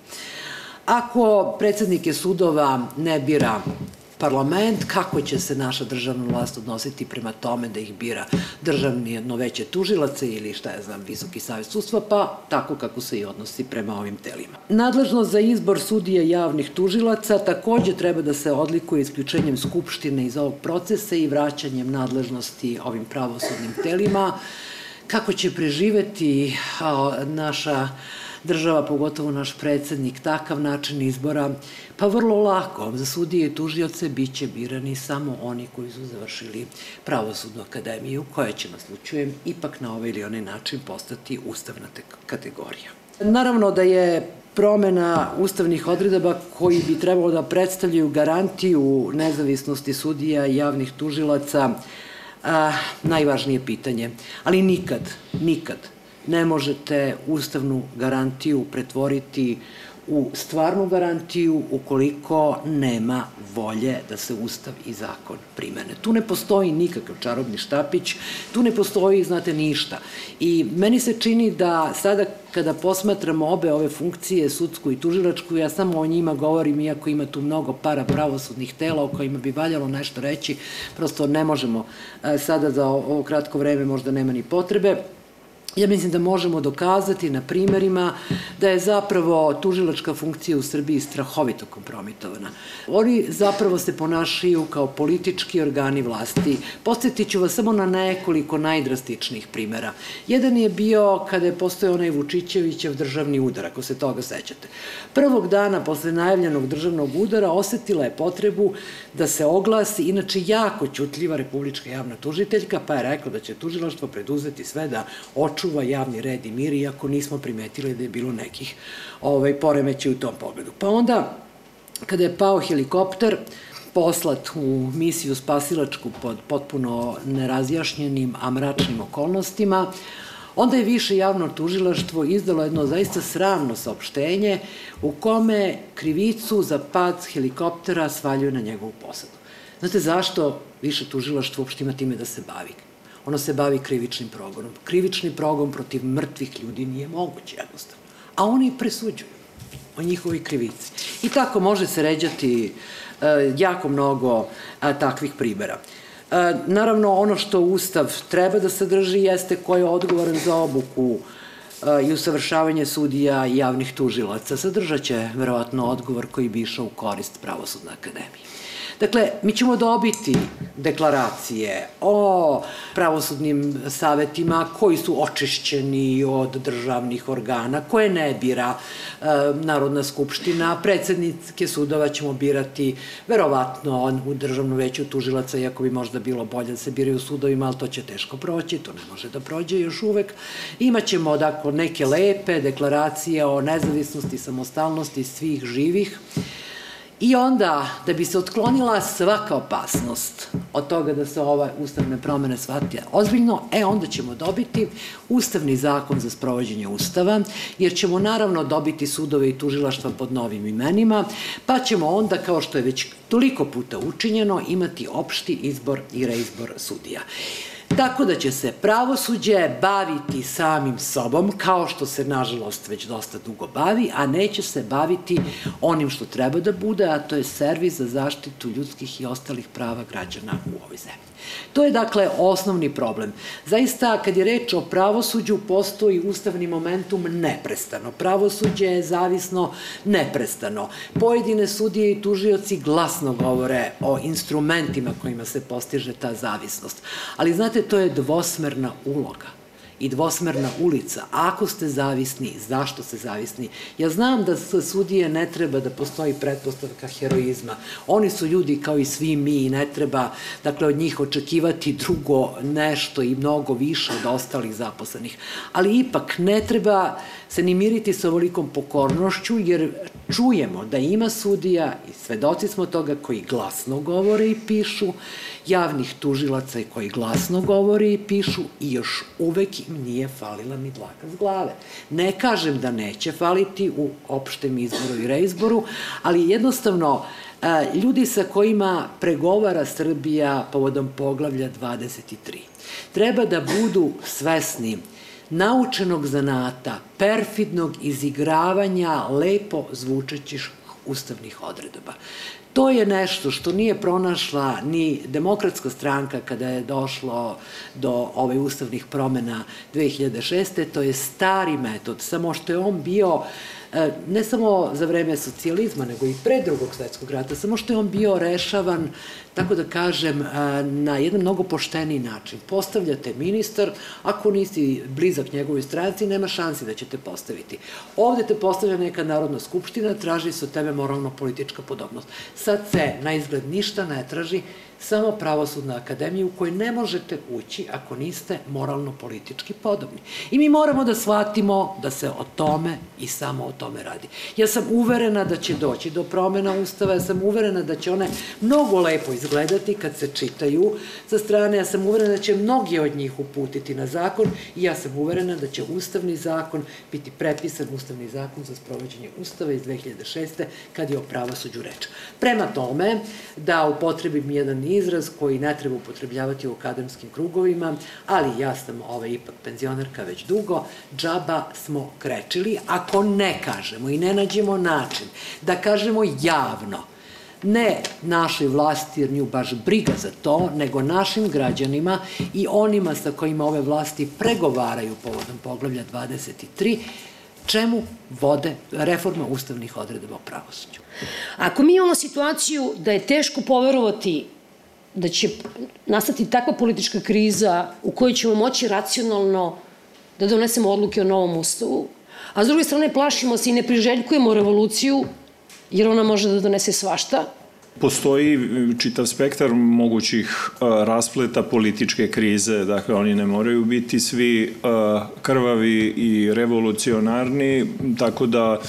[SPEAKER 4] Ako predsednike sudova ne bira parlament, kako će se naša državna vlast odnositi prema tome da ih bira državni jedno veće tužilace ili šta je znam, Visoki savjet sudstva, pa tako kako se i odnosi prema ovim telima. Nadležnost za izbor sudija javnih tužilaca takođe treba da se odlikuje isključenjem Skupštine iz ovog procesa i vraćanjem nadležnosti ovim pravosudnim telima, kako će preživeti naša država, pogotovo naš predsednik, takav način izbora, pa vrlo lako, za sudije i tužioce bit će birani samo oni koji su završili pravosudnu akademiju, koja će, naslučujem, ipak na ovaj ili onaj način postati ustavna kategorija. Naravno da je promena ustavnih odredaba koji bi trebalo da predstavljaju garantiju nezavisnosti sudija i javnih tužilaca a, najvažnije pitanje. Ali nikad, nikad ne možete ustavnu garantiju pretvoriti u stvarnu garantiju ukoliko nema volje da se ustav i zakon primene. Tu ne postoji nikakav čarobni štapić, tu ne postoji, znate, ništa. I meni se čini da sada kada posmatramo obe ove funkcije, sudsku i tužilačku, ja samo o njima govorim, iako ima tu mnogo para pravosudnih tela o kojima bi valjalo nešto reći, prosto ne možemo e, sada za ovo kratko vreme, možda nema ni potrebe, Ja mislim da možemo dokazati na primerima da je zapravo tužilačka funkcija u Srbiji strahovito kompromitovana. Oni zapravo se ponašaju kao politički organi vlasti. Posjetit ću vas samo na nekoliko najdrastičnijih primera. Jedan je bio kada je postoje onaj Vučićevićev državni udar, ako se toga sećate. Prvog dana posle najavljenog državnog udara osetila je potrebu da se oglasi, inače jako ćutljiva republička javna tužiteljka, pa je rekao da će tužilaštvo preduzeti sve da oču očuva javni red i mir, iako nismo primetili da je bilo nekih ovaj, poremeća u tom pogledu. Pa onda, kada je pao helikopter, poslat u misiju spasilačku pod potpuno nerazjašnjenim, a mračnim okolnostima, onda je više javno tužilaštvo izdalo jedno zaista sravno saopštenje u kome krivicu za pad helikoptera svaljuje na njegovu posadu. Znate zašto više tužilaštvo uopšte ima time da se bavi? Ono se bavi krivičnim progonom. Krivični progon protiv mrtvih ljudi nije moguće jednostavno. A oni presuđuju o njihovoj krivici. I tako može se ređati e, jako mnogo a, takvih primera. E, naravno, ono što Ustav treba da sadrži jeste ko je odgovoran za obuku e, i usavršavanje sudija i javnih tužilaca. Sadržat će verovatno odgovor koji bi išao u korist Pravosudne akademije. Dakle, mi ćemo dobiti deklaracije o pravosudnim savetima koji su očišćeni od državnih organa, koje ne bira e, Narodna skupština, predsednike sudova ćemo birati verovatno u državnu veću tužilaca, iako bi možda bilo bolje da se biraju u sudovima, ali to će teško proći, to ne može da prođe još uvek. Imaćemo, dakle, neke lepe deklaracije o nezavisnosti, samostalnosti svih živih, I onda, da bi se otklonila svaka opasnost od toga da se ova ustavne promene shvatija ozbiljno, e onda ćemo dobiti ustavni zakon za sprovođenje ustava, jer ćemo naravno dobiti sudove i tužilaštva pod novim imenima, pa ćemo onda, kao što je već toliko puta učinjeno, imati opšti izbor i reizbor sudija. Tako da će se pravosuđe baviti samim sobom, kao što se, nažalost, već dosta dugo bavi, a neće se baviti onim što treba da bude, a to je servis za zaštitu ljudskih i ostalih prava građana u ovoj zemlji. To je dakle osnovni problem. Zaista, kad je reč o pravosuđu, postoji ustavni momentum neprestano. Pravosuđe je zavisno neprestano. Pojedine sudije i tužioci glasno govore o instrumentima kojima se postiže ta zavisnost. Ali znate, to je dvosmerna uloga i dvosmerna ulica. Ako ste zavisni, zašto ste zavisni? Ja znam da sa sudije ne treba da postoji pretpostavka heroizma. Oni su ljudi kao i svi mi i ne treba dakle, od njih očekivati drugo nešto i mnogo više od ostalih zaposlenih. Ali ipak ne treba se ni miriti sa ovolikom pokornošću, jer čujemo da ima sudija i svedoci smo toga koji glasno govore i pišu, javnih tužilaca i koji glasno govore i pišu i još uvek im nije falila ni dlaka s glave. Ne kažem da neće faliti u opštem izboru i reizboru, ali jednostavno ljudi sa kojima pregovara Srbija povodom poglavlja 23 treba da budu svesni naučenog zanata, perfidnog izigravanja lepo zvučećih ustavnih odredaba. To je nešto što nije pronašla ni demokratska stranka kada je došlo do ovaj ustavnih promena 2006. To je stari metod, samo što je on bio E, ne samo za vreme socijalizma, nego i pre drugog svetskog rata, samo što je on bio rešavan, tako da kažem, e, na jedan mnogo pošteniji način. Postavljate ministar, ako nisi blizak njegovoj stranci, nema šansi da ćete postaviti. Ovde te postavlja neka narodna skupština, traži se od tebe moralno-politička podobnost. Sad se na izgled ništa ne traži, samo pravosudna akademija u kojoj ne možete ući ako niste moralno-politički podobni. I mi moramo da shvatimo da se o tome i samo o tome radi. Ja sam uverena da će doći do promena Ustava, ja sam uverena da će one mnogo lepo izgledati kad se čitaju sa strane, ja sam uverena da će mnogi od njih uputiti na zakon i ja sam uverena da će Ustavni zakon biti prepisan Ustavni zakon za sprovođenje Ustava iz 2006. kad je o pravosuđu reč. Prema tome, da upotrebim jedan izraz koji ne treba upotrebljavati u akademskim krugovima, ali ja sam ovaj, ipak penzionerka već dugo, džaba smo krečili, ako ne kažemo i ne nađemo način da kažemo javno, ne našoj vlasti, jer nju baš briga za to, nego našim građanima i onima sa kojima ove vlasti pregovaraju povodom poglavlja 23, čemu vode reforma ustavnih odredaba o pravosuđu.
[SPEAKER 1] Ako mi imamo situaciju da je teško poverovati da će nastati takva politička kriza u kojoj ćemo moći racionalno da donesemo odluke o novom ustavu, a s druge strane plašimo se i ne priželjkujemo revoluciju, jer ona može da donese svašta,
[SPEAKER 5] Postoji čitav spektar mogućih raspleta političke krize, dakle oni ne moraju biti svi krvavi i revolucionarni, tako da,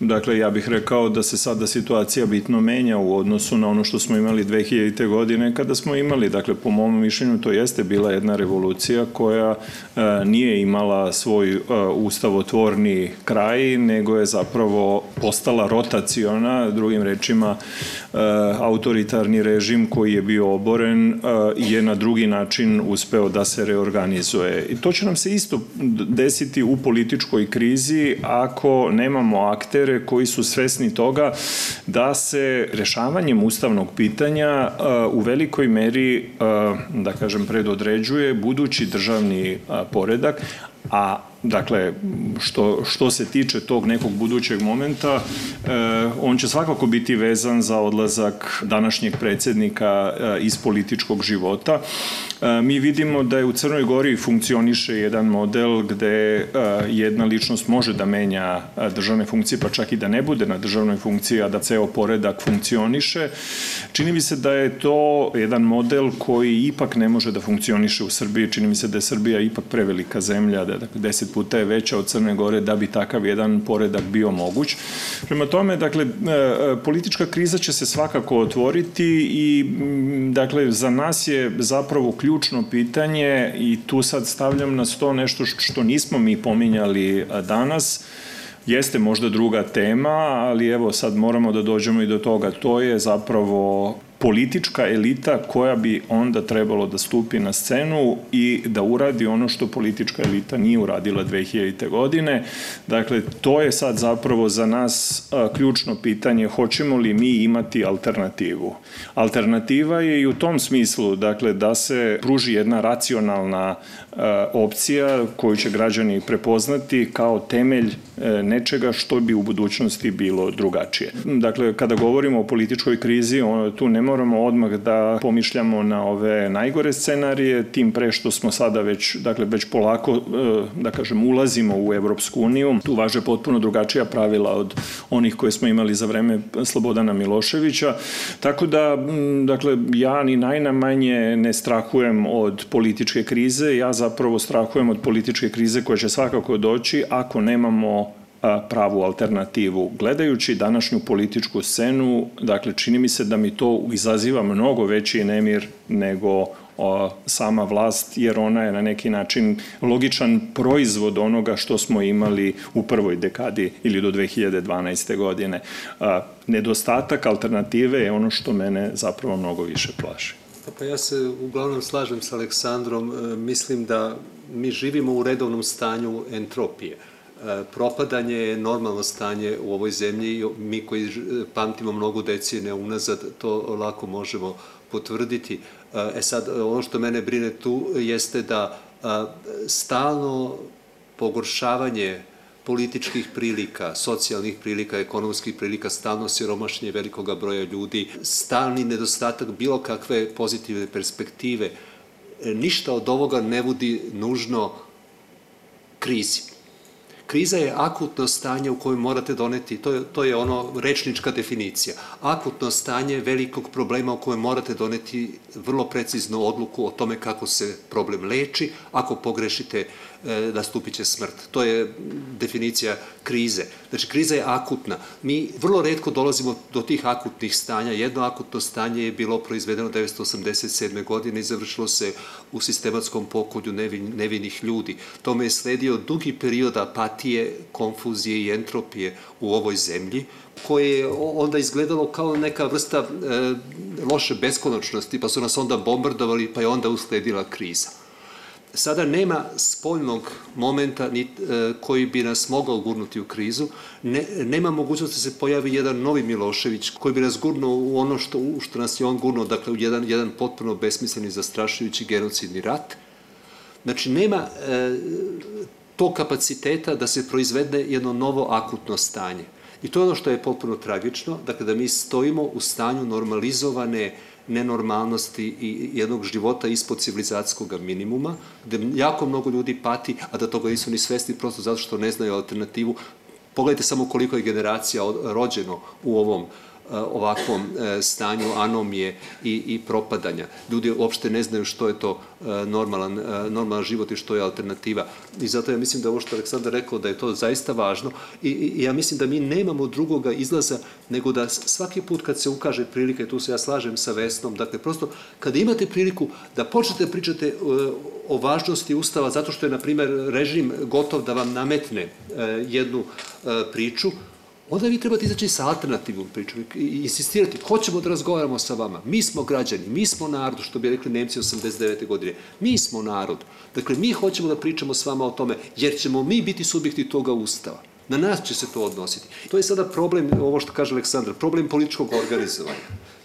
[SPEAKER 5] dakle ja bih rekao da se sada situacija bitno menja u odnosu na ono što smo imali 2000. godine kada smo imali, dakle po mom mišljenju to jeste bila jedna revolucija koja nije imala svoj ustavotvorni kraj, nego je zapravo postala rotaciona, drugim rečima autoritarni režim koji je bio oboren e, je na drugi način uspeo da se reorganizuje. I to će nam se isto desiti u političkoj krizi ako nemamo aktere koji su svesni toga da se rešavanjem ustavnog pitanja e, u velikoj meri, e, da kažem, predodređuje budući državni poredak, a Dakle, što, što se tiče tog nekog budućeg momenta, e, on će svakako biti vezan za odlazak današnjeg predsednika e, iz političkog života. E, mi vidimo da je u Crnoj Gori funkcioniše jedan model gde jedna ličnost može da menja državne funkcije, pa čak i da ne bude na državnoj funkciji, a da ceo poredak funkcioniše. Čini mi se da je to jedan model koji ipak ne može da funkcioniše u Srbiji. Čini mi se da je Srbija ipak prevelika zemlja, da je dakle, deset puta je veća od Crne Gore da bi takav jedan poredak bio moguć. Prema tome, dakle, politička kriza će se svakako otvoriti i dakle, za nas je zapravo ključ ključno pitanje i tu sad stavljam na sto nešto što nismo mi pominjali danas, jeste možda druga tema, ali evo sad moramo da dođemo i do toga. To je zapravo politička elita koja bi onda trebalo da stupi na scenu i da uradi ono što politička elita nije uradila 2000. godine. Dakle, to je sad zapravo za nas ključno pitanje, hoćemo li mi imati alternativu. Alternativa je i u tom smislu, dakle, da se pruži jedna racionalna opcija koju će građani prepoznati kao temelj e, nečega što bi u budućnosti bilo drugačije. Dakle, kada govorimo o političkoj krizi, tu ne moramo odmah da pomišljamo na ove najgore scenarije, tim pre što smo sada već, dakle, već polako, e, da kažem, ulazimo u Evropsku uniju. Tu važe potpuno drugačija pravila od onih koje smo imali za vreme Slobodana Miloševića. Tako da, dakle, ja ni najnamanje ne strahujem od političke krize, ja zapravo strahujem od političke krize koja će svakako doći ako nemamo pravu alternativu. Gledajući današnju političku scenu, dakle, čini mi se da mi to izaziva mnogo veći nemir nego sama vlast, jer ona je na neki način logičan proizvod onoga što smo imali u prvoj dekadi ili do 2012. godine. Nedostatak alternative je ono što mene zapravo mnogo više plaši.
[SPEAKER 3] Pa ja se uglavnom slažem s Aleksandrom. E, mislim da mi živimo u redovnom stanju entropije. Propadanje je normalno stanje u ovoj zemlji. Mi koji pamtimo mnogo decijene unazad, to lako možemo potvrditi. E sad, ono što mene brine tu jeste da stalno pogoršavanje političkih prilika, socijalnih prilika, ekonomskih prilika, stalno siromašnje velikoga broja ljudi, stalni nedostatak bilo kakve pozitivne perspektive, ništa od ovoga ne vodi nužno krizi. Kriza je akutno stanje u kojem morate doneti, to je, to je ono rečnička definicija, akutno stanje velikog problema u kojem morate doneti vrlo preciznu odluku o tome kako se problem leči, ako pogrešite nastupit će smrt. To je definicija krize. Znači, kriza je akutna. Mi vrlo redko dolazimo do tih akutnih stanja. Jedno akutno stanje je bilo proizvedeno 1987. godine i završilo se u sistematskom pokolju nevin, nevinih ljudi. Tome je sledio dugi period apatije, konfuzije i entropije u ovoj zemlji, koje je onda izgledalo kao neka vrsta e, loše beskonačnosti, pa su nas onda bombardovali, pa je onda usledila kriza sada nema spoljnog momenta e, koji bi nas mogao gurnuti u krizu, ne, nema mogućnosti da se pojavi jedan novi Milošević koji bi nas gurnuo u ono što, u što nas je on gurnuo, dakle u jedan, jedan potpuno besmisleni, zastrašujući genocidni rat. Znači, nema e, to kapaciteta da se proizvede jedno novo akutno stanje. I to je ono što je potpuno tragično, dakle da mi stojimo u stanju normalizovane nenormalnosti i jednog života ispod civilizacijskog minimuma, gde jako mnogo ljudi pati, a da toga nisu ni svesni prosto zato što ne znaju alternativu. Pogledajte samo koliko je generacija rođeno u ovom uh, ovakvom eh, stanju anomije i, i propadanja. Ljudi uopšte ne znaju što je to eh, normalan, normalan život i što je alternativa. I zato ja mislim da ovo što Aleksandar rekao da je to zaista važno i, ja mislim da mi nemamo drugoga izlaza nego da svaki put kad se ukaže prilika, tu se ja slažem sa Vesnom, dakle prosto kada imate priliku da počnete da pričate o važnosti Ustava zato što je, na primer, režim gotov da vam nametne jednu priču, onda vi trebate izaći sa alternativnom pričom i insistirati, hoćemo da razgovaramo sa vama, mi smo građani, mi smo narod, što bi rekli Nemci 89. godine, mi smo narod. Dakle, mi hoćemo da pričamo s vama o tome, jer ćemo mi biti subjekti toga ustava. Na nas će se to odnositi. To je sada problem, ovo što kaže Aleksandar, problem političkog organizovanja.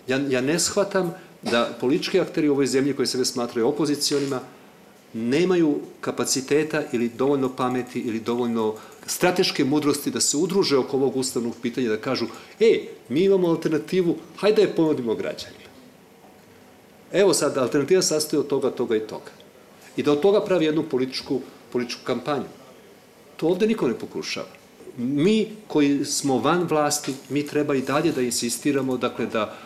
[SPEAKER 3] Ja, ja ne shvatam da politički akteri u ovoj zemlji koji sebe smatraju opozicionima nemaju kapaciteta ili dovoljno pameti ili dovoljno strateške mudrosti da se udruže oko ovog ustavnog pitanja, da kažu, e, mi imamo alternativu, hajde da je ponudimo građanima. Evo sad, alternativa sastoji od toga, toga i toga. I da od toga pravi jednu političku, političku kampanju. To ovde niko ne pokušava. Mi koji smo van vlasti, mi treba i dalje da insistiramo, dakle, da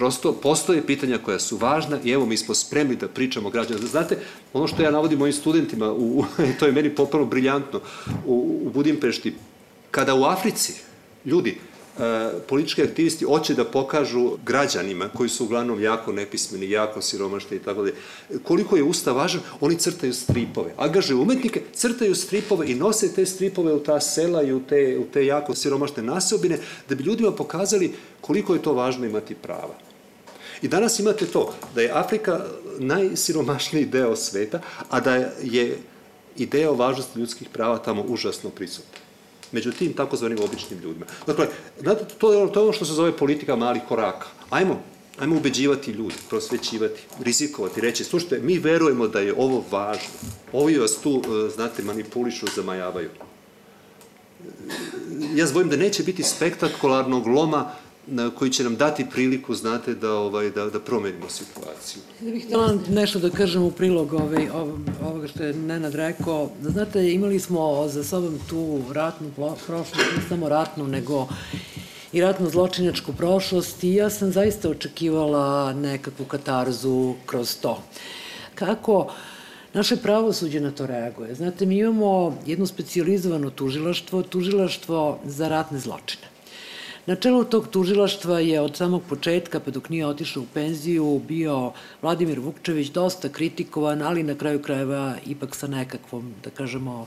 [SPEAKER 3] Prosto, postoje pitanja koja su važna i evo mi smo spremni da pričamo građanima. Znate, ono što ja navodim mojim studentima, u, <laughs> to je meni potpuno briljantno, u, u Budimpešti, kada u Africi ljudi, e, politički aktivisti hoće da pokažu građanima koji su uglavnom jako nepismeni, jako siromašni i tako da koliko je ustav važan, oni crtaju stripove. Angažuju umetnike, crtaju stripove i nose te stripove u ta sela i u te, u te jako siromašne nasobine da bi ljudima pokazali koliko je to važno imati prava. I danas imate to, da je Afrika najsiromašniji deo sveta, a da je ideja o važnosti ljudskih prava tamo užasno prisutna. Među tim takozvanim običnim ljudima. Dakle, to je, to je ono što se zove politika malih koraka. Ajmo, ajmo ubeđivati ljudi, prosvećivati, rizikovati, reći, slušajte, mi verujemo da je ovo važno. Ovi vas tu, e, znate, manipulišu, zamajavaju. Ja zvojim da neće biti spektakularnog loma na, koji će nam dati priliku, znate, da, ovaj, da, da promenimo situaciju.
[SPEAKER 4] Ja bih htjela nešto da kažem u prilog ovaj, ovoga što je Nenad rekao. Znate, imali smo za sobom tu ratnu prošlost, ne samo ratnu, nego i ratno zločinačku prošlost i ja sam zaista očekivala nekakvu katarzu kroz to. Kako naše pravosuđe na to reaguje? Znate, mi imamo jedno specializovano tužilaštvo, tužilaštvo za ratne zločine. Na čelu tog tužilaštva je od samog početka, pa dok nije otišao u penziju, bio Vladimir Vukčević, dosta kritikovan, ali na kraju krajeva ipak sa nekakvom, da kažemo,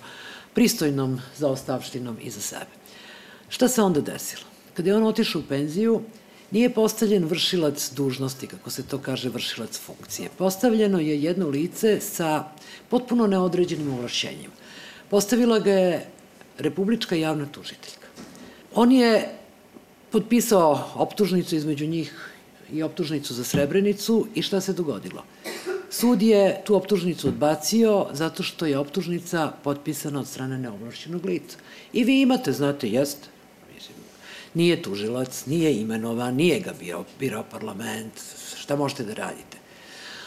[SPEAKER 4] pristojnom zaostavštinom iza sebe. Šta se onda desilo? Kada je on otišao u penziju, nije postavljen vršilac dužnosti, kako se to kaže, vršilac funkcije. Postavljeno je jedno lice sa potpuno neodređenim ovlašćenjima. Postavila ga je Republička javna tužiteljka. On je potpisao optužnicu između njih i optužnicu za Srebrenicu i šta se dogodilo? Sud je tu optužnicu odbacio zato što je optužnica potpisana od strane neoblašćenog lica. I vi imate, znate, jeste, mislim, nije tužilac, nije imenovan, nije ga birao, birao parlament, šta možete da radite.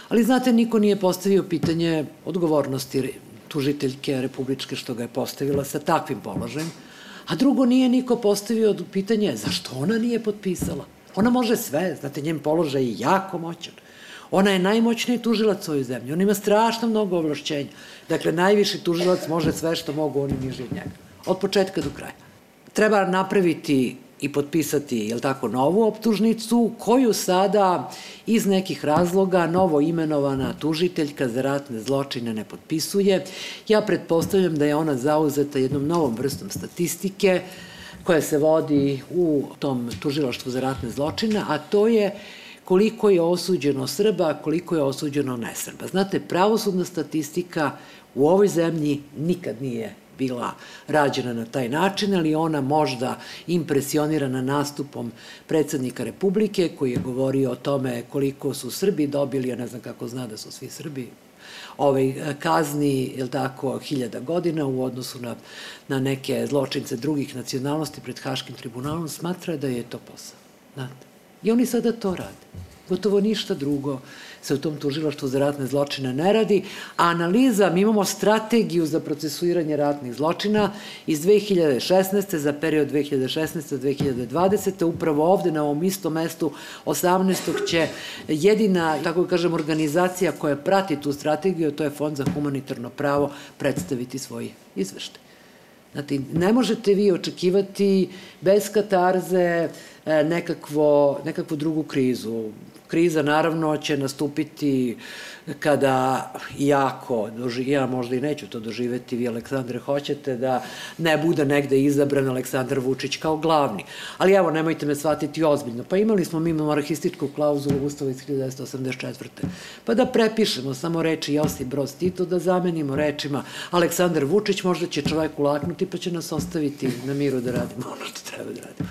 [SPEAKER 4] Ali znate, niko nije postavio pitanje odgovornosti tužiteljke republičke što ga je postavila sa takvim položajem, a drugo nije niko postavio pitanje zašto ona nije potpisala. Ona može sve, znate, njen položaj je jako moćan. Ona je najmoćniji tužilac u ovoj zemlji. On ima strašno mnogo ovlašćenja. Dakle, najviši tužilac može sve što mogu oni niži od njega. Od početka do kraja. Treba napraviti i potpisati, jel tako, novu optužnicu, koju sada iz nekih razloga novo imenovana tužiteljka za ratne zločine ne potpisuje. Ja pretpostavljam da je ona zauzeta jednom novom vrstom statistike koja se vodi u tom tužilaštvu za ratne zločine, a to je koliko je osuđeno Srba, koliko je osuđeno nesrba. Znate, pravosudna statistika u ovoj zemlji nikad nije bila rađena na taj način, ali ona možda impresionirana nastupom predsednika Republike koji je govorio o tome koliko su Srbi dobili, ja ne znam kako zna da su svi Srbi, ovaj, kazni, je tako, hiljada godina u odnosu na, na neke zločince drugih nacionalnosti pred Haškim tribunalom, smatra da je to posao. Znate? I oni sada to rade. Gotovo ništa drugo se u tom tužilaštvu za ratne zločine ne radi, a analiza, mi imamo strategiju za procesuiranje ratnih zločina iz 2016. za period 2016-2020. Upravo ovde na ovom istom mestu 18. će jedina, tako da kažem, organizacija koja prati tu strategiju, to je Fond za humanitarno pravo, predstaviti svoj izveštaj. Znate, ne možete vi očekivati bez katarze e, nekakvo, nekakvu drugu krizu. Kriza naravno će nastupiti kada jako, ja možda i neću to doživeti, vi Aleksandre hoćete da ne bude negde izabran Aleksandar Vučić kao glavni. Ali evo, nemojte me shvatiti ozbiljno. Pa imali smo mi monarhističku klauzulu Ustava iz 1984. Pa da prepišemo samo reči Josip Broz Tito, da zamenimo rečima Aleksandar Vučić, možda će čovek ulaknuti pa će nas ostaviti na miru da radimo ono što treba da radimo.